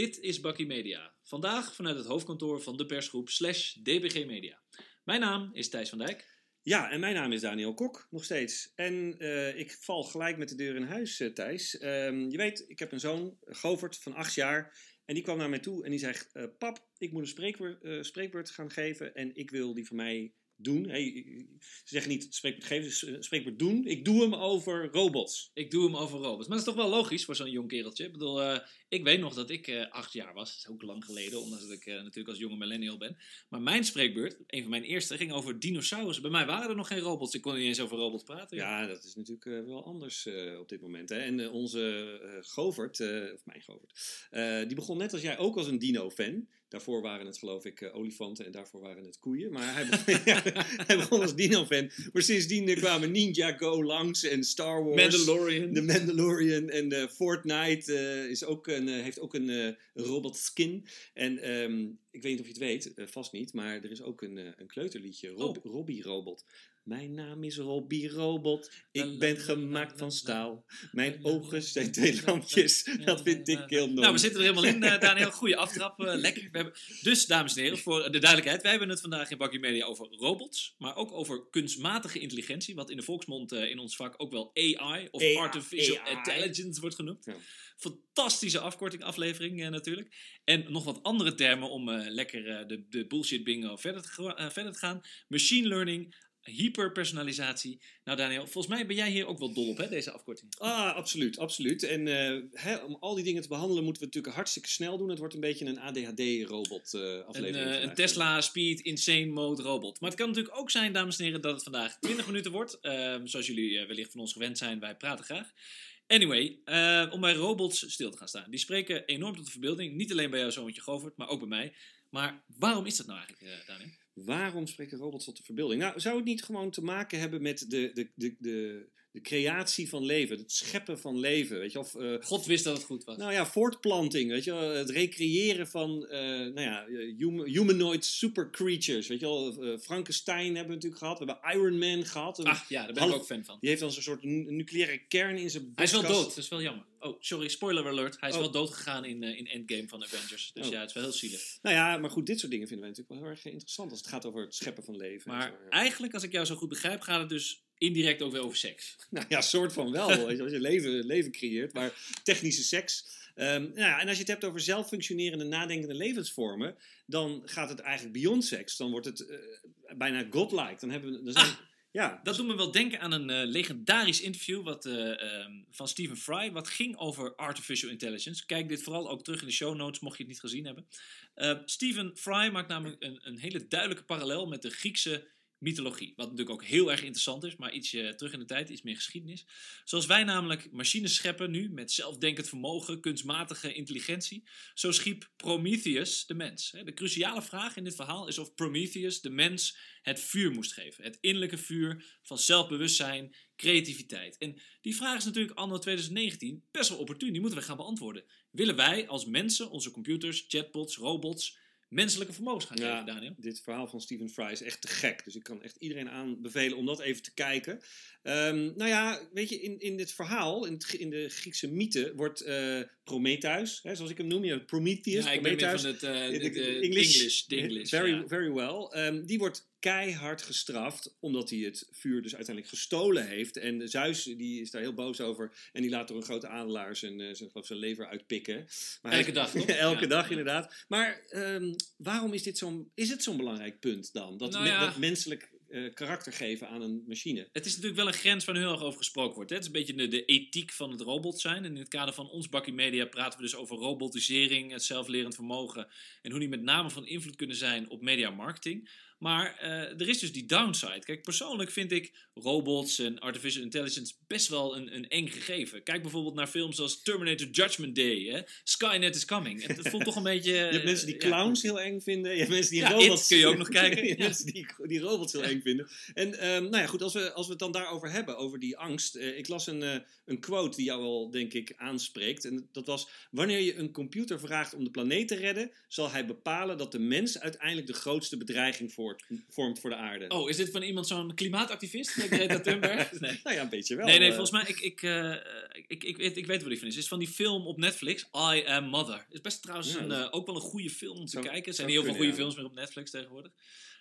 Dit is Bakkie Media. Vandaag vanuit het hoofdkantoor van de persgroep slash DBG Media. Mijn naam is Thijs van Dijk. Ja, en mijn naam is Daniel Kok, nog steeds. En eh, ik val gelijk met de deur in huis, uh, Thijs. Ehm, je weet, ik heb een zoon, Govert, van acht jaar. En die kwam naar mij toe en die zegt... Uh, pap, ik moet een spreekwoord, spreekwoord gaan geven en ik wil die van mij doen. Hey, ze zeggen niet spreekwoord geven, spreekwoord doen. Ik doe hem over robots. Ik doe hem over robots. Maar dat is toch wel logisch voor zo'n jong kereltje. Ik bedoel, uh, ik weet nog dat ik uh, acht jaar was. Dat is ook lang geleden, omdat ik uh, natuurlijk als jonge millennial ben. Maar mijn spreekbeurt, een van mijn eerste, ging over dinosaurussen. Bij mij waren er nog geen robots. Ik kon niet eens over robots praten. Ja, dat is natuurlijk wel anders op dit moment. Hè? En onze Govert, of mijn Govert, die begon net als jij ook als een dino-fan. Daarvoor waren het geloof ik uh, olifanten en daarvoor waren het koeien. Maar hij begon, hij begon als Dino-fan. Maar sindsdien kwamen Ninja Go langs en Star Wars. Mandalorian. De Mandalorian en uh, Fortnite uh, is ook een, heeft ook een robot skin. En um, ik weet niet of je het weet, vast niet. Maar er is ook een, een kleuterliedje, Rob, oh. Robbie Robot. Mijn naam is Robbie Robot. Ik ben gemaakt van staal. Mijn ogen zijn twee lampjes. Dat vind ik heel mooi. Nou, we zitten er helemaal in, Daniel. Goede aftrap. Lekker. Hebben... Dus, dames en heren, voor de duidelijkheid. Wij hebben het vandaag in Bakkie Media over robots. Maar ook over kunstmatige intelligentie. Wat in de volksmond uh, in ons vak ook wel AI of AI, Artificial AI. Intelligence wordt genoemd. Ja. Fantastische afkorting, aflevering natuurlijk. En nog wat andere termen om lekker de, de bullshit bingo verder te, verder te gaan. Machine learning hyperpersonalisatie. Nou Daniel, volgens mij ben jij hier ook wel dol op, hè, deze afkorting. Ah, absoluut, absoluut. En uh, hè, om al die dingen te behandelen moeten we natuurlijk hartstikke snel doen. Het wordt een beetje een ADHD-robot uh, aflevering. Een, een, Tesla Speed Insane Mode robot. Maar het kan natuurlijk ook zijn, dames en heren, dat het vandaag 20 minuten wordt. Ehm, zoals jullie wellicht van ons gewend zijn, wij praten graag. Anyway, om bij robots stil te gaan staan. Die spreken enorm tot de verbeelding. Niet alleen bij jouw zoontje Govert, maar ook bij mij. Maar waarom is dat nou eigenlijk, Daniel? Waarom spreken robots tot de verbeelding? Nou, zou het niet gewoon te maken hebben met de, de, de, de, de creatie van leven, het scheppen van leven, weet je? Of, uh, God wist dat het goed was. Nou ja, voortplanting, weet je Het recreëren van, uh, nou ja, humanoid super creatures, weet je wel? Uh, Frankenstein hebben we natuurlijk gehad, we hebben Iron Man gehad. Ach ja, daar ben ik ook fan van. Die heeft dan zo'n soort nucleaire kern in zijn Hij is wel dood, dat is wel jammer. Oh, sorry, spoiler alert. Hij is oh. wel dood gegaan in, in Endgame van Avengers. Dus oh. ja, het is wel heel zielig. Nou ja, maar goed, dit soort dingen vinden wij natuurlijk wel heel erg interessant als het gaat over het scheppen van leven. Maar eigenlijk, als ik jou zo goed begrijp, gaat het dus indirect ook weer over seks. Nou ja, soort van wel. als je leven, leven creëert, maar technische seks. Um, nou ja, en als je het hebt over zelffunctionerende, nadenkende levensvormen, dan gaat het eigenlijk beyond seks. Dan wordt het uh, bijna godlike. Dan hebben we, dan zijn, ah, ja. Dat doet me wel denken aan een uh, legendarisch interview wat, uh, um, van Stephen Fry, wat ging over artificial intelligence. Kijk dit vooral ook terug in de show notes, mocht je het niet gezien hebben. Stephen Fry maakt namelijk een, een hele duidelijke parallel met de Griekse mythologie. Wat natuurlijk ook heel erg interessant is, maar ietsje terug in de tijd, iets meer geschiedenis. Zoals wij namelijk machines scheppen nu met zelfdenkend vermogen, kunstmatige intelligentie, zo schiep Prometheus de mens. De cruciale vraag in dit verhaal is of Prometheus de mens het vuur moest geven. Het innerlijke vuur van zelfbewustzijn, creativiteit. En die vraag is natuurlijk anno 2019 best wel opportun, die moeten we gaan beantwoorden. Willen wij als mensen onze computers, chatbots, robots menselijke vermogens gaan ja, geven, Daniel. Dit verhaal van Stephen Fry is echt te gek. Dus ik kan echt iedereen aanbevelen om dat even te kijken. Um, nou ja, weet je, in, in dit verhaal, in, het, in de Griekse mythe, wordt uh, Prometheus, hè, zoals ik hem noem, ja, Prometheus. Ja, ik Prometheus, ben van het uh, English, English, English. Very, very well. Um, die wordt keihard gestraft, omdat hij het vuur dus uiteindelijk gestolen heeft. En Zeus die is daar heel boos over en die laat door een grote adelaar zijn, uh, zijn, zijn lever uitpikken. Maar elke dag, toch? elke ja. dag, inderdaad. Maar um, waarom is, dit zo'n, is het zo'n belangrijk punt dan? Dat, nou ja. dat menselijk uh, karakter geven aan een machine. Het is natuurlijk wel een grens waar nu heel erg over gesproken wordt. Hè? Het is een beetje de, de, ethiek van het robot zijn. En in het kader van ons Bakkie Media praten we dus over robotisering, het zelflerend vermogen en hoe die met name van invloed kunnen zijn op media marketing. Maar uh, er is dus die downside. Kijk, persoonlijk vind ik robots en artificial intelligence best wel een, een eng gegeven. Kijk bijvoorbeeld naar films als Terminator Judgment Day. Hè? Skynet is coming. Het, voelt toch een beetje... je hebt mensen die clowns ja. heel eng vinden. Je hebt mensen die ja, robots... kun je ook nog kijken. ja. mensen die, die robots heel eng vinden. En um, nou ja, goed, als we, als we het dan daarover hebben, over die angst. Uh, ik las een, uh, een quote die jou wel, denk ik, aanspreekt. En dat was, wanneer je een computer vraagt om de planeet te redden, zal hij bepalen dat de mens uiteindelijk de grootste bedreiging voor vormt voor de aarde. Oh, is dit van iemand zo'n klimaatactivist? Greta Thunberg? Nee. nou ja, een beetje wel. Nee, nee, eh. volgens mij, ik, ik, eh, ik, ik, weet, ik weet wat die van is. Het is van die film op Netflix, I Am Mother. is best trouwens Ja, een, dat- eh, ook wel een goede film om te kijken. Er zijn heel veel goede ja. films meer op Netflix tegenwoordig.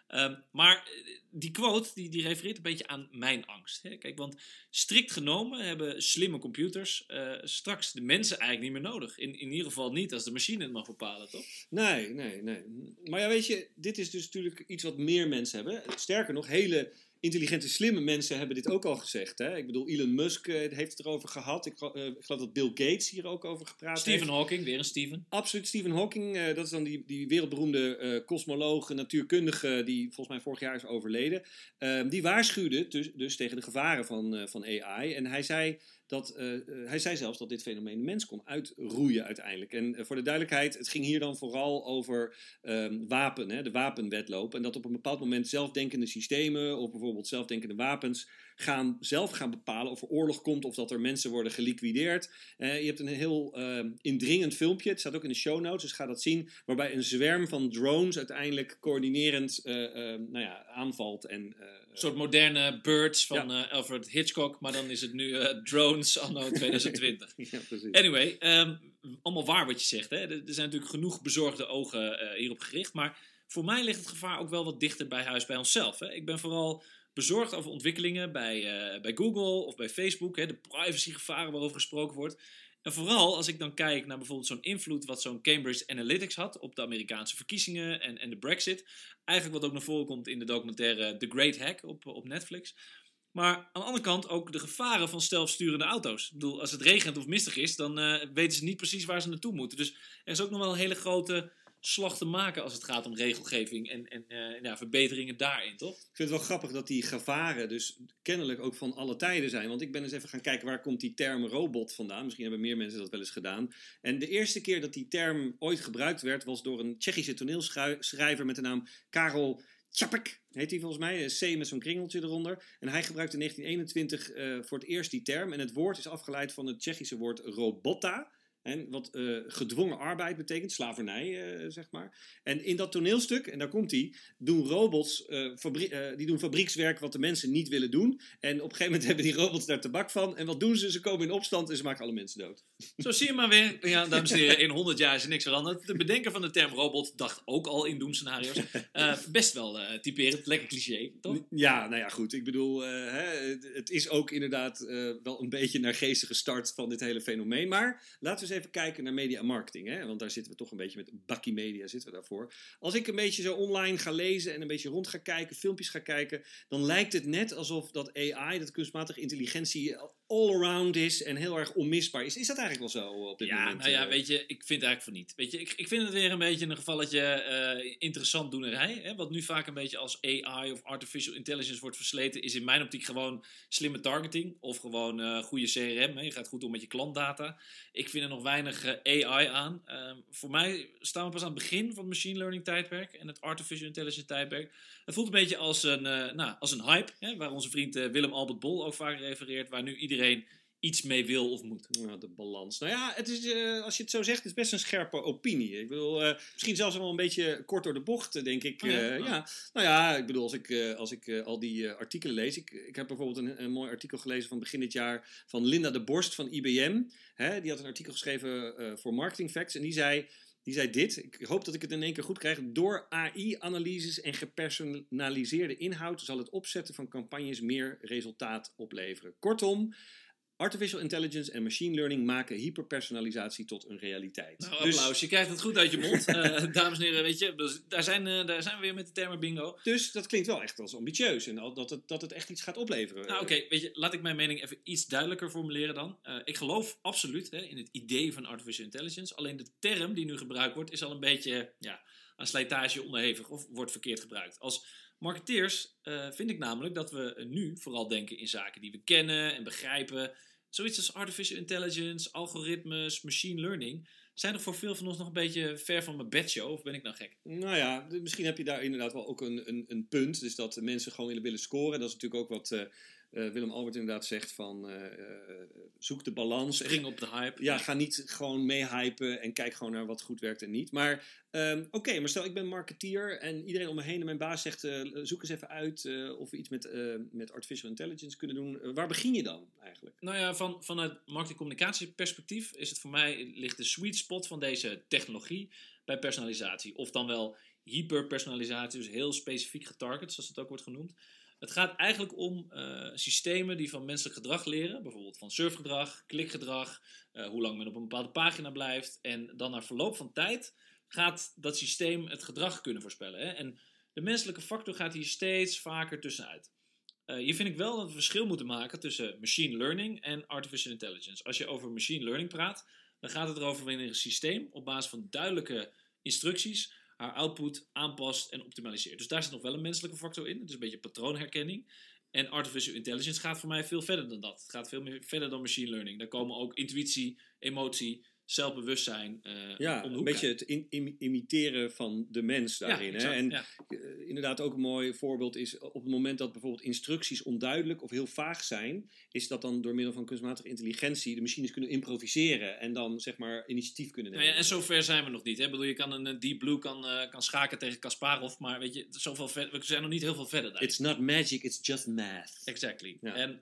Ehm, maar eh, die quote, die, die refereert een beetje aan mijn angst. Hè? Kijk, want strikt genomen hebben slimme computers eh, straks de mensen eigenlijk niet meer nodig. In, in ieder geval niet als de machine het mag bepalen, toch? Nee, nee, nee. Maar ja, weet je, dit is dus natuurlijk iets wat meer mensen hebben. Sterker nog, hele intelligente, slimme mensen hebben dit ook al gezegd. Hè? Ik bedoel, Elon Musk eh, heeft het erover gehad. Ik, eh, ik geloof dat Bill Gates hier ook over gepraat heeft. Stephen Hawking, weer een Steven. Absoluut, Stephen Hawking, eh, dat is dan die, die wereldberoemde kosmoloog, natuurkundige, die volgens mij vorig jaar is overleden. Ehm, die waarschuwde dus, dus tegen de gevaren van, van AI. En hij zei, dat, eh, eh, hij zei zelfs dat dit fenomeen de mens kon uitroeien uiteindelijk. En eh, voor de duidelijkheid, het ging hier dan vooral over ehm, wapen, hè, de wapenwetloop. En dat op een bepaald moment zelfdenkende systemen, of bijvoorbeeld zelfdenkende wapens, gaan, zelf gaan bepalen of er oorlog komt of dat er mensen worden geliquideerd. Eh, je hebt een heel ehm, indringend filmpje, het staat ook in de show notes, dus ga dat zien, waarbij een zwerm van drones uiteindelijk coördinerend eh, ehm, nou ja, aanvalt. En, eh, Een soort moderne birds van Alfred Hitchcock, maar dan is het nu drones anno 2020. ja, precies. Anyway, ehm, allemaal waar wat je zegt. Hè? Er, zijn natuurlijk genoeg bezorgde ogen hierop gericht. Maar voor mij ligt het gevaar ook wel wat dichter bij huis bij onszelf. Hè? Ik ben vooral bezorgd over ontwikkelingen bij, eh, bij Google of bij Facebook. Hè? De privacygevaren waarover gesproken wordt. En vooral als ik dan kijk naar bijvoorbeeld zo'n invloed wat zo'n Cambridge Analytics had op de Amerikaanse verkiezingen en, en de Brexit. Eigenlijk wat ook naar voren komt in de documentaire The Great Hack op, op Netflix. Maar aan de andere kant ook de gevaren van zelfsturende auto's. Ik bedoel, als het regent of mistig is, dan eh, weten ze niet precies waar ze naartoe moeten. Dus er is ook nog wel een hele grote slag te maken als het gaat om regelgeving en, en eh, ja, verbeteringen daarin, toch? Ik vind het wel grappig dat die gevaren dus kennelijk ook van alle tijden zijn. Want ik ben eens even gaan kijken waar komt die term robot vandaan. Misschien hebben meer mensen dat wel eens gedaan. En de eerste keer dat die term ooit gebruikt werd was door een Tsjechische toneelschrijver met de naam Karel Čapek. Heet hij volgens mij, een C met zo'n kringeltje eronder. En hij gebruikte in 1921 eh, voor het eerst die term. En het woord is afgeleid van het Tsjechische woord robota. En wat eh, gedwongen arbeid betekent, slavernij, eh, zeg maar. En in dat toneelstuk, en daar komt hij, doen robots, eh, fabrie- die doen fabriekswerk wat de mensen niet willen doen. En op een gegeven moment hebben die robots daar tabak van. En wat doen ze? Ze komen in opstand en ze maken alle mensen dood. Zo zie je maar weer. Ja, dames en heren, in 100 jaar is er niks veranderd. De bedenker van de term robot dacht ook al in doemscenario's. Best wel typerend, lekker cliché, toch? Ja, nou ja, goed. Ik bedoel, hè, het- is ook inderdaad wel een beetje naar geestige start van dit hele fenomeen. Maar laten we eens even kijken naar media marketing. Hè? Want daar zitten we toch een beetje met Bakkie Media zitten we daarvoor. Als ik een beetje zo online ga lezen en een beetje rond ga kijken, filmpjes ga kijken, dan lijkt het net alsof dat AI, dat kunstmatige intelligentie, all around is en heel erg onmisbaar is. Is dat eigenlijk wel zo op dit Ja, moment? nou ja, eh? weet je, ik vind eigenlijk van niet. Weet je, ik, ik vind het weer een beetje een gevalletje eh, interessant doenerij. Hè? Wat nu vaak een beetje als AI of artificial intelligence wordt versleten, is in mijn optiek gewoon slimme targeting of gewoon eh, goede CRM. Hè? Je gaat goed om met je klantdata. Ik vind er nog weinig eh, AI aan. Ehm, voor mij staan we pas aan het begin van het machine learning tijdperk en het artificial intelligence tijdperk. Het voelt een beetje als een, eh, nou, als een hype, hè? waar onze vriend eh, Willem Albert Bol ook vaak refereert, waar nu iedereen iets mee wil of moet. Ja, de balans. Nou ja, het is, eh, als je het zo zegt, het is best een scherpe opinie. Ik bedoel, eh, misschien zelfs wel een beetje kort door de bocht, eh, denk ik. Oh ja? Oh. ja. Nou ja, ik bedoel, als ik, als ik al die artikelen lees. Ik, ik heb bijvoorbeeld een, een mooi artikel gelezen van begin dit jaar van Linda de Borst van IBM. Hè, die had een artikel geschreven voor Marketing Facts. En die zei, die zei dit. Ik hoop dat ik het in één keer goed krijg. Door AI-analyses en gepersonaliseerde inhoud zal het opzetten van campagnes meer resultaat opleveren. Kortom. Artificial intelligence en machine learning maken hyperpersonalisatie tot een realiteit. Nou, dus, applaus. Je krijgt het goed uit je mond. Eh, dames en heren, weet je, dus daar, zijn, eh, daar zijn we weer met de termen bingo. dus dat klinkt wel echt als ambitieus en al- dat het, dat het echt iets gaat opleveren. Nou, oké, weet je, laat ik mijn mening even iets duidelijker formuleren dan. Eh, ik geloof absoluut hè, in het idee van artificial intelligence. Alleen de term die nu gebruikt wordt, is al een beetje ja, aan slijtage onderhevig of wordt verkeerd gebruikt. Als marketeers vind ik namelijk dat we nu vooral denken in zaken die we kennen en begrijpen. Zoiets als artificial intelligence, algoritmes, machine learning zijn er voor veel van ons nog een beetje ver van mijn bedshow. Of ben ik nou gek? Nou ja, misschien heb je daar inderdaad wel ook een, een, een punt. Dus dat mensen gewoon willen, willen scoren. Dat is natuurlijk ook wat, eh, Willem Albert inderdaad zegt van eh, eh, zoek de balans. Spring op de hype. Ja, ga niet gewoon meehypen en kijk gewoon naar wat goed werkt en niet. Maar ehm, oké, maar stel ik ben marketeer en iedereen om me heen en mijn baas zegt zoek eens even uit of we iets met, met artificial intelligence kunnen doen. Waar begin je dan eigenlijk? Nou ja, van, vanuit marketingcommunicatieperspectief is het voor mij ligt de sweet spot van deze technologie bij personalisatie. Of dan wel hyperpersonalisatie, dus heel specifiek getarget, zoals het ook wordt genoemd. Het gaat eigenlijk om eh, systemen die van menselijk gedrag leren, bijvoorbeeld van surfgedrag, klikgedrag, eh, hoe lang men op een bepaalde pagina blijft. En dan na verloop van tijd gaat dat systeem het gedrag kunnen voorspellen. Hè? En de menselijke factor gaat hier steeds vaker tussenuit. Eh, hier vind ik wel dat we verschil moeten maken tussen machine learning en artificial intelligence. Als je over machine learning praat, dan gaat het erover wanneer een systeem op basis van duidelijke instructies haar output aanpast en optimaliseert. Dus daar zit nog wel een menselijke factor in. Is een beetje patroonherkenning. En artificial intelligence gaat voor mij veel verder dan dat. Het gaat veel meer verder dan machine learning. Daar komen ook intuïtie, emotie, zelfbewustzijn eh, Ja, om een beetje het in- im- imiteren van de mens daarin. exact, hè? En ja. eh, inderdaad ook een mooi voorbeeld is op het moment dat bijvoorbeeld instructies onduidelijk of heel vaag zijn, is dat dan door middel van kunstmatige intelligentie de machines kunnen improviseren en dan zeg maar initiatief kunnen Nou nemen. ja, en zover zijn we nog niet. Hè? Ik bedoel, je kan een eh, Deep Blue kan, eh, kan schaken tegen Kasparov, maar weet je, zoveel ver- we zijn nog niet heel veel verder daar. It's not magic, it's just math. Exactly. En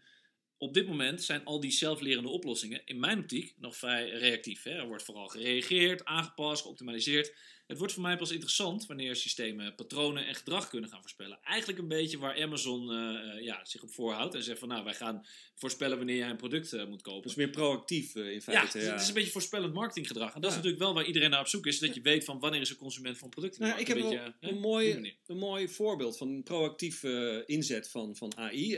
op dit moment zijn al die zelflerende oplossingen in mijn optiek nog vrij reactief. Hè? Er wordt vooral gereageerd, aangepast, geoptimaliseerd. Het wordt voor mij pas interessant wanneer systemen patronen en gedrag kunnen gaan voorspellen. Eigenlijk een beetje waar Amazon eh, eh, ja, zich op voorhoudt en zegt van nou, wij gaan voorspellen wanneer jij een product eh, moet kopen. Dus meer proactief in ja, feite. het, is- het is een beetje voorspellend marketinggedrag. En dat is Ja. natuurlijk wel waar iedereen naar op zoek is, dat je weet van wanneer is een consument van een product Nou, ik heb Een beetje, een, mooi, een mooi voorbeeld van een proactief inzet van, van AI.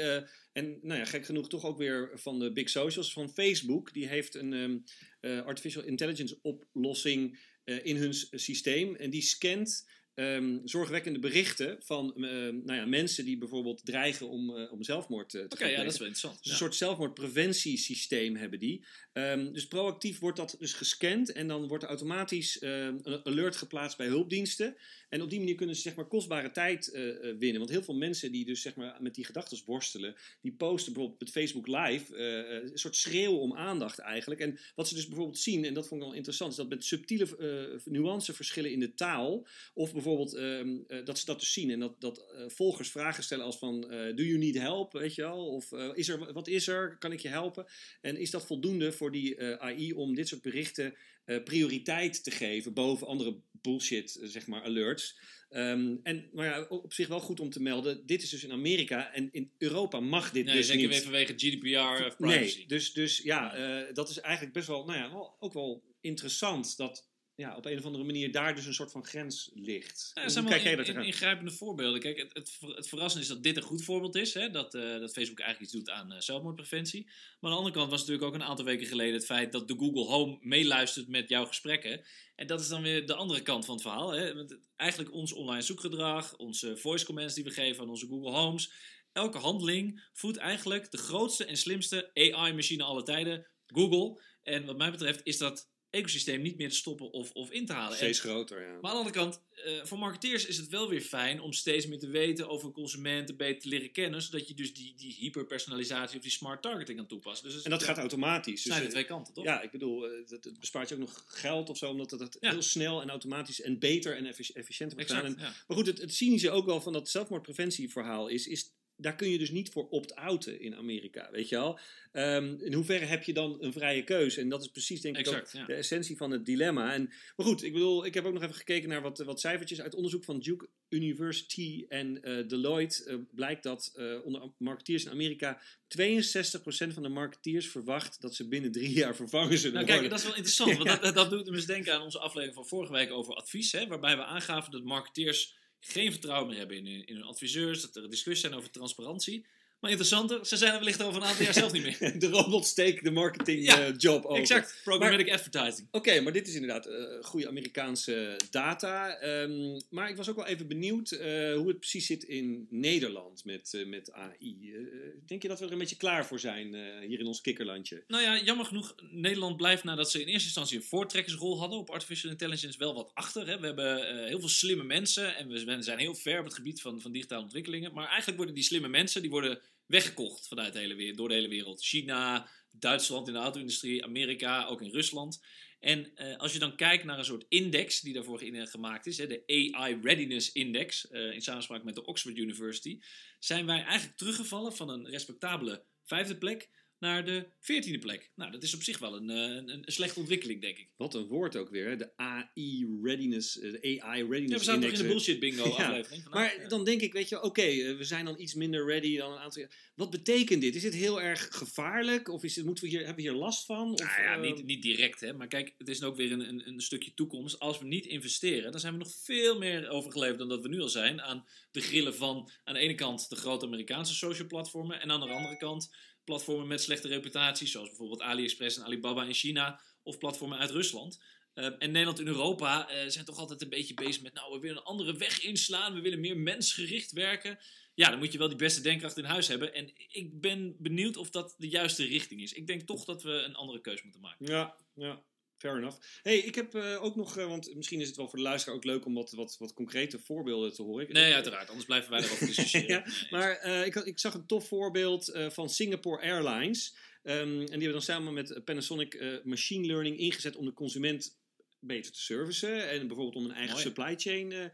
en nou ja, gek genoeg toch ook weer van de big socials. Van Facebook, die heeft een ehm, eh, artificial intelligence oplossing in hun systeem. En die scant ehm, zorgwekkende berichten van eh, nou ja, mensen die bijvoorbeeld dreigen om, eh, om zelfmoord eh, te Oké, gaan ja, plegen. dat is wel interessant. Dus een Ja. soort zelfmoordpreventiesysteem hebben die. Ehm, dus proactief wordt dat dus gescand en dan wordt er automatisch ehm, een alert geplaatst bij hulpdiensten. En op die manier kunnen ze zeg maar kostbare tijd eh, eh, winnen. Want heel veel mensen die dus zeg maar met die gedachten worstelen, die posten bijvoorbeeld met Facebook Live eh, een soort schreeuw om aandacht eigenlijk. En wat ze dus bijvoorbeeld zien, en dat vond ik wel interessant, is dat met subtiele eh nuanceverschillen in de taal, of bijvoorbeeld ehm, eh, dat ze dat dus zien en dat, dat volgers vragen stellen als van, do you need help, weet je wel? Of is er, wat is er, kan ik je helpen? En is dat voldoende voor die AI om dit soort berichten prioriteit te geven boven andere bullshit, eh, zeg maar, alerts? Ehm, en, maar ja, op zich wel goed om te melden, dit is dus in Amerika en in Europa mag dit Nee, dus zeker niet. weer vanwege GDPR of privacy. Nee, dus, dus ja, eh, dat is eigenlijk best wel, nou ja, wel, ook wel interessant dat ja, op een of andere manier daar dus een soort van grens ligt. Ja, Hoe kijk jij daar tegenaan? ingrijpende voorbeelden. Kijk, het, het, ver- het verrassende is dat dit een goed voorbeeld is. Hè? Dat, eh, dat Facebook eigenlijk iets doet aan eh, zelfmoordpreventie. Maar aan de andere kant was natuurlijk ook een aantal weken geleden het feit dat de Google Home meeluistert met jouw gesprekken. En dat is dan weer de andere kant van het verhaal. Hè? Want eigenlijk ons online zoekgedrag, onze voice commands die we geven aan onze Google Homes. Elke handeling voedt eigenlijk de grootste en slimste AI-machine aller tijden, Google. En wat mij betreft is dat ecosysteem niet meer te stoppen of, of in te halen. En- Steeds groter, ja. maar aan de andere kant, eh, voor marketeers is het wel weer fijn om steeds meer te weten over consumenten, beter te leren kennen, zodat je dus die, die hyperpersonalisatie of die smart targeting kan toepassen. Dus En dat ja, gaat automatisch. Dus, zijn de eh, twee kanten, toch? Ja, ik bedoel, eh, dat, het bespaart je ook nog geld of zo, omdat Ja. heel snel en automatisch en beter en effic- efficiënter wordt gedaan. exact. En- ja. maar goed, het, het cynische ook wel van dat zelfmoordpreventieverhaal is, is daar kun je dus niet voor opt-outen in Amerika, weet je wel. Ehm, in hoeverre heb je dan een vrije keuze? En dat is precies denk ik ook Exact, ja. de essentie van het dilemma. En, maar goed, ik bedoel, ik heb ook nog even gekeken naar wat, wat cijfertjes uit onderzoek van Duke University en eh, Deloitte. eh, blijkt dat eh, onder marketeers in Amerika 62% van de marketeers verwacht dat ze binnen drie jaar vervangen zullen Nou, worden. kijk, dat is wel interessant, want dat, dat doet me eens denken aan onze aflevering van vorige week over advies, hè, waarbij we aangaven dat marketeers geen vertrouwen meer hebben in hun, in hun adviseurs, dat er discussies zijn over transparantie. Maar interessanter, ze zijn er wellicht over een aantal jaar zelf niet meer. de robots take de marketing Ja, eh, job over. Exact, programmatic advertising. Oké, maar dit is inderdaad eh, goede Amerikaanse data. Ehm, maar ik was ook wel even benieuwd eh, hoe het precies zit in Nederland met, eh, met AI. Eh, denk je dat we er een beetje klaar voor zijn eh, hier in ons kikkerlandje? Nou ja, jammer genoeg, Nederland blijft nadat ze in eerste instantie een voortrekkersrol hadden op artificial intelligence wel wat achter. Hè. We hebben eh, heel veel slimme mensen en we we zijn heel ver op het gebied van, van digitale ontwikkelingen. Maar eigenlijk worden die slimme mensen, die worden weggekocht vanuit de hele wereld, door de hele wereld. China, Duitsland in de auto-industrie, Amerika, ook in Rusland. En uh, als je dan kijkt naar een soort index die daarvoor gemaakt is, hè, de AI Readiness Index, uh, in samenspraak met de Oxford University, zijn wij eigenlijk teruggevallen van een respectabele vijfde plek naar de veertiende plek. Nou, dat is op zich wel een, een, een, slechte ontwikkeling, denk ik. Wat een woord ook weer, hè? de AI Readiness, de AI Readiness ja, we zijn toch in de bullshit bingo ja. aflevering. maar ja. dan denk ik, weet je, oké, okay, we zijn dan iets minder ready dan een aantal jaar. Wat betekent dit? Is dit heel erg gevaarlijk? Of is het, moeten we hier, hebben we hier last van? Of, nou ja, uh... niet, niet direct, hè. Maar kijk, het is ook weer een, een, een, stukje toekomst. Als we niet investeren, dan zijn we nog veel meer overgeleverd dan dat we nu al zijn. Aan de grillen van, aan de ene kant, de grote Amerikaanse social platformen. En aan de andere kant platformen met slechte reputaties, zoals bijvoorbeeld AliExpress en Alibaba in China, of platformen uit Rusland. Uh, en Nederland en Europa uh, zijn toch altijd een beetje bezig met, nou, we willen een andere weg inslaan, we willen meer mensgericht werken. Ja, dan moet je wel die beste denkkracht in huis hebben. En ik ben benieuwd of dat de juiste richting is. Ik denk toch dat we een andere keuze moeten maken. Ja, ja. Fair enough. hey, ik heb uh, ook nog, uh, want misschien is het wel voor de luisteraar ook leuk om wat, wat, wat concrete voorbeelden te horen. Nee, uiteraard. Anders blijven wij erover discussiëren. ja, nee, maar uh, ik, ik zag een tof voorbeeld van Singapore Airlines. Um, en die hebben dan samen met Panasonic machine learning ingezet om de consument beter te servicen. En bijvoorbeeld om een eigen Mooi. supply chain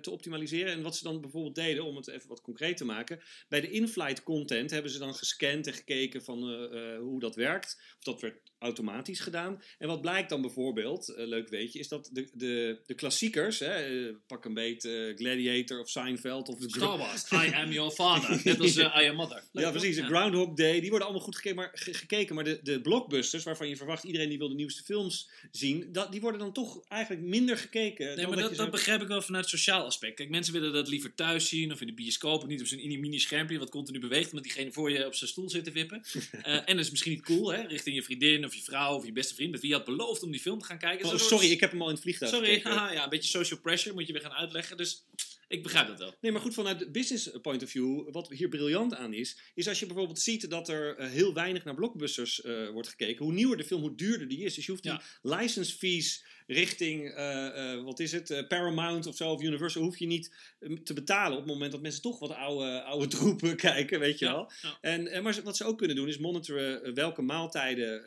te optimaliseren. En wat ze dan bijvoorbeeld deden, om het even wat concreet te maken, bij de in-flight content hebben ze dan gescand en gekeken van uh, uh, hoe dat werkt. Of dat werd automatisch gedaan. En wat blijkt dan bijvoorbeeld, leuk weet je, is dat de, de, de klassiekers, hè, pak een beet Gladiator of Seinfeld of Star Wars, I am your father, net als I am mother. Leuk ja, precies. Ja. Groundhog Day, die worden allemaal goed gekeken, maar, gekeken, maar de, de blockbusters, waarvan je verwacht iedereen die wil de nieuwste films zien, dat, die worden dan toch eigenlijk minder gekeken. Nee, maar dat, dat, dat begrijp ik wel vanuit sociaal aspect. Kijk, mensen willen dat liever thuis zien of in de bioscoop, niet op zo'n mini schermpje wat continu beweegt, omdat diegene voor je op zijn stoel zit te wippen. en dat is misschien niet cool, hè, richting je vriendin of je vrouw of je beste vriend, met wie je had beloofd om die film te gaan kijken. Oh, sorry, ik heb hem al in het vliegtuig Sorry, haha, ja, een beetje social pressure moet je weer gaan uitleggen. Dus ik begrijp dat wel. Nee, maar goed, vanuit de business point of view, wat hier briljant aan is, is als je bijvoorbeeld ziet dat er uh, heel weinig naar blockbusters uh, wordt gekeken. Hoe nieuwer de film, hoe duurder die is. Dus je hoeft die ja. license fees richting, uh, wat is het, Paramount of zo, of Universal, hoef je niet te betalen op het moment dat mensen toch wat oude, oude troepen kijken, weet je wel. Ja. En, maar wat ze ook kunnen doen is monitoren welke maaltijden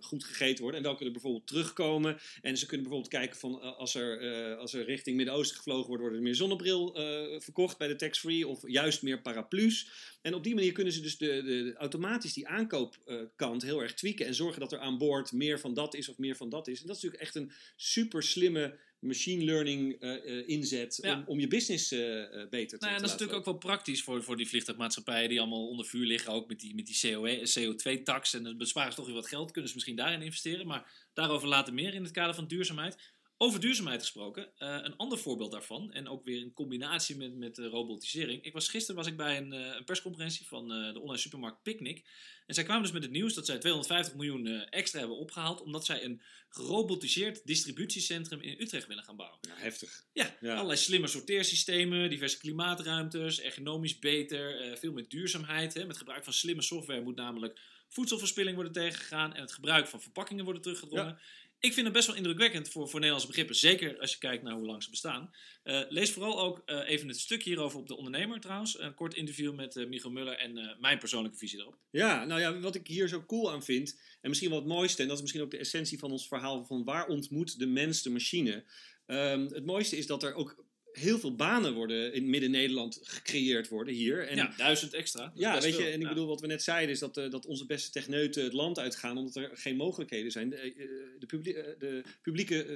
goed gegeten worden en welke er bijvoorbeeld terugkomen. En ze kunnen bijvoorbeeld kijken van als er, als er richting Midden-Oosten gevlogen wordt, wordt er meer zonnebril verkocht bij de tax-free of juist meer paraplu's. En op die manier kunnen ze dus de, de, automatisch die aankoopkant heel erg tweaken en zorgen dat er aan boord meer van dat is of meer van dat is. En dat is natuurlijk echt een super slimme machine learning uh, inzet ja. om, om, je business beter te nou te Dat is natuurlijk ook wel praktisch voor, voor die vliegtuigmaatschappijen die allemaal onder vuur liggen, ook met die, met die CO2-tax. en dan besparen ze toch weer wat geld, kunnen ze misschien daarin investeren. Maar daarover later meer in het kader van duurzaamheid. Over duurzaamheid gesproken, uh, een ander voorbeeld daarvan, en ook weer in combinatie met, met uh, robotisering. Ik was, gisteren was ik bij een, uh, een persconferentie van de online supermarkt Picnic. En zij kwamen dus met het nieuws dat zij 250 miljoen extra hebben opgehaald, omdat zij een gerobotiseerd distributiecentrum in Utrecht willen gaan bouwen. Ja, heftig. Ja, ja. allerlei slimme sorteersystemen, diverse klimaatruimtes, ergonomisch beter, veel meer duurzaamheid. Hè. Met gebruik van slimme software moet namelijk voedselverspilling worden tegengegaan en het gebruik van verpakkingen worden teruggedrongen. Ja. Ik vind het best wel indrukwekkend voor, voor Nederlandse begrippen. Zeker als je kijkt naar hoe lang ze bestaan. Uh, lees vooral ook uh, even het stukje hierover op De Ondernemer trouwens. Een kort interview met uh, Michael Muller en mijn persoonlijke visie daarop. Ja, nou ja, wat ik hier zo cool aan vind. En misschien wel het mooiste. En dat is misschien ook de essentie van ons verhaal. Van waar ontmoet de mens de machine. Um, het mooiste is dat er ook heel veel banen worden in Midden-Nederland gecreëerd worden hier. En, ja, duizend extra. Ja, weet je, en ik bedoel, wat we net zeiden is dat, uh, dat onze beste techneuten het land uitgaan omdat er geen mogelijkheden zijn. De, uh, de, publie uh, de publieke,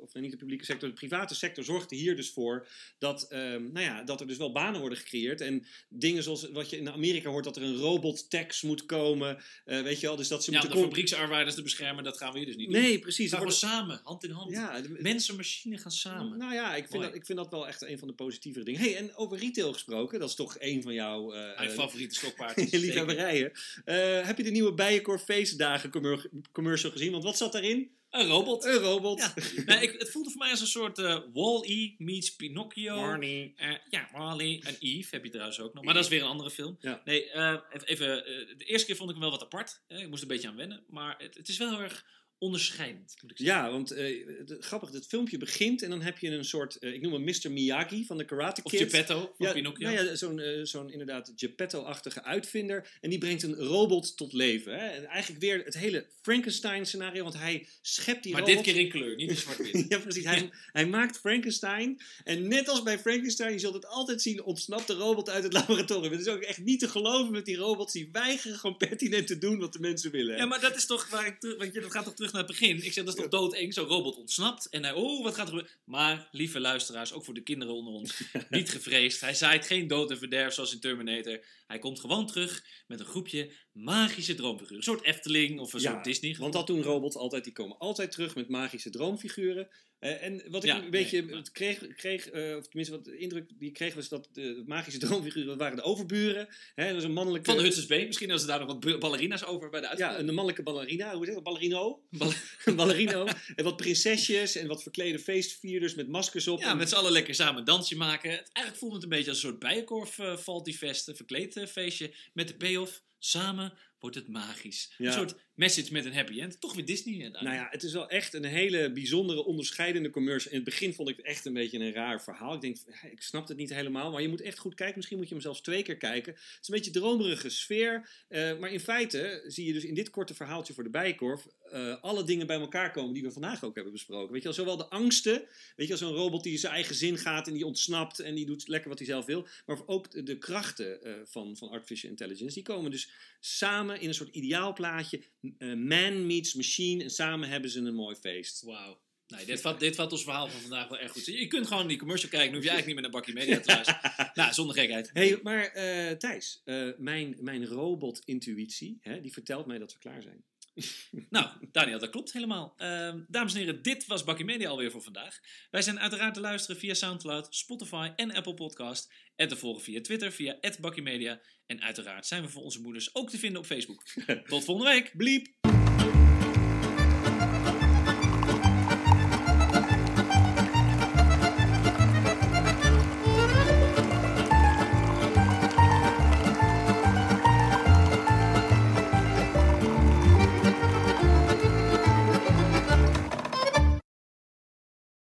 of niet de publieke sector, de private sector zorgt er hier dus voor dat, nou ja, dat er dus wel banen worden gecreëerd. En dingen zoals wat je in Amerika hoort, dat er een robot tax moet komen, weet je wel. Dus dat ze ja, moeten de fabrieksarbeiders te beschermen, dat gaan we hier dus niet nee, doen. Nee, precies. Maar worden... samen, hand in hand. Ja, de, Mensen en machine gaan samen. Nou ja, ik vind, dat, ik vind dat wel echt een van de positievere dingen. hey, en over retail gesproken, dat is toch een van jouw... Uh, Mijn favoriete stokpaardjes. liefhebberijen. Uh, heb je de nieuwe Bijenkorf feestdagen commercial gezien? Want wat zat daarin? Een robot. Een robot. Ja. nee, ik, het voelde voor mij als een soort uh, Wall-E meets Pinocchio. Barney. Uh, ja, Wall-E en Eve heb je trouwens ook nog. Maar dat is weer een andere film. Ja. Nee, uh, even, de eerste keer vond ik hem wel wat apart. ik moest een beetje aan wennen. Maar het, het is wel heel erg onderscheidend, moet ik zeggen. Ja, want eh, grappig, het filmpje begint en dan heb je een soort, eh, ik noem hem Mr. Miyagi van de Karate Of Kid. Geppetto van Ja, Pinocchio. nou ja, zo'n eh, zo'n inderdaad Geppetto-achtige uitvinder. En die brengt een robot tot leven. Hè? En eigenlijk weer het hele Frankenstein-scenario, want hij schept die maar robot. dit keer in kleur, niet in zwart-wit. ja, precies. Hij, hij maakt Frankenstein. En net als bij Frankenstein, je zult het altijd zien, ontsnapt de robot uit het laboratorium. Het is ook echt niet te geloven met die robots. Die weigeren gewoon pertinent te doen wat de mensen willen. hè. Ja, maar dat is toch waar ik terug, want je, dat gaat toch terug naar het begin. Ik zeg, dat is toch doodeng, zo'n robot ontsnapt. En hij, oh, wat gaat er gebeuren? Maar, lieve luisteraars, ook voor de kinderen onder ons, niet gevreesd. Hij zaait geen dood en verderf zoals in Terminator. Hij komt gewoon terug met een groepje magische droomfiguren. Een soort Efteling of een Ja, soort Disney. Want dat doen robots altijd. Die komen altijd terug met magische droomfiguren. Eh, en wat ik Ja, een beetje nee, maar- kreeg, kreeg eh, of tenminste wat de indruk die ik kreeg, was dat de magische droomfiguren waren de overburen. Hè, dat is een mannelijke... Van Hudson's Bay. Misschien als er daar nog wat ballerina's over bij de ja, een mannelijke ballerina. Hoe heet dat? Ballerino? Ballerino. en wat prinsesjes en wat verklede feestvierders met maskers op. Ja, En- met z'n allen lekker samen een dansje maken. Het, eigenlijk voelt het een beetje als een soort bijenkorf uh, Fest, een verkleed eh, feestje. Met de payoff, samen wordt het magisch. Ja. Een soort message met een happy end. Toch weer Disney. Nou ja, het is wel echt een hele bijzondere, onderscheidende commercial. In het begin vond ik het echt een beetje een raar verhaal. Ik denk, ik snap het niet helemaal. Maar je moet echt goed kijken. Misschien moet je hem zelfs twee keer kijken. Het is een beetje dromerige sfeer. eh, maar in feite zie je dus in dit korte verhaaltje voor de Bijenkorf... eh, alle dingen bij elkaar komen die we vandaag ook hebben besproken. Weet je wel, zowel de angsten. Weet je wel, zo'n robot die zijn eigen zin gaat en die ontsnapt... en die doet lekker wat hij zelf wil. Maar ook de, de krachten eh, van, van artificial intelligence. Die komen dus samen in een soort ideaalplaatje. eh, man meets machine. En samen hebben ze een mooi feest. Wauw. Nee, dit vat, dit vat ons verhaal van vandaag wel erg goed. Je kunt gewoon die commercial kijken. Dan hoef je eigenlijk niet meer naar Bakkie Media te luisteren. nou, zonder gekheid. hey, maar eh, Thijs, eh, mijn, mijn robot-intuïtie, hè, die vertelt mij dat we klaar zijn. Nou, Daniel, dat klopt helemaal. Ehm, dames en heren, dit was Bakkie Media alweer voor vandaag. Wij zijn uiteraard te luisteren via Soundcloud, Spotify en Apple Podcast. En te volgen via Twitter, via Bakkie Media. En uiteraard zijn we voor onze moeders ook te vinden op Facebook. Tot volgende week. Bliep!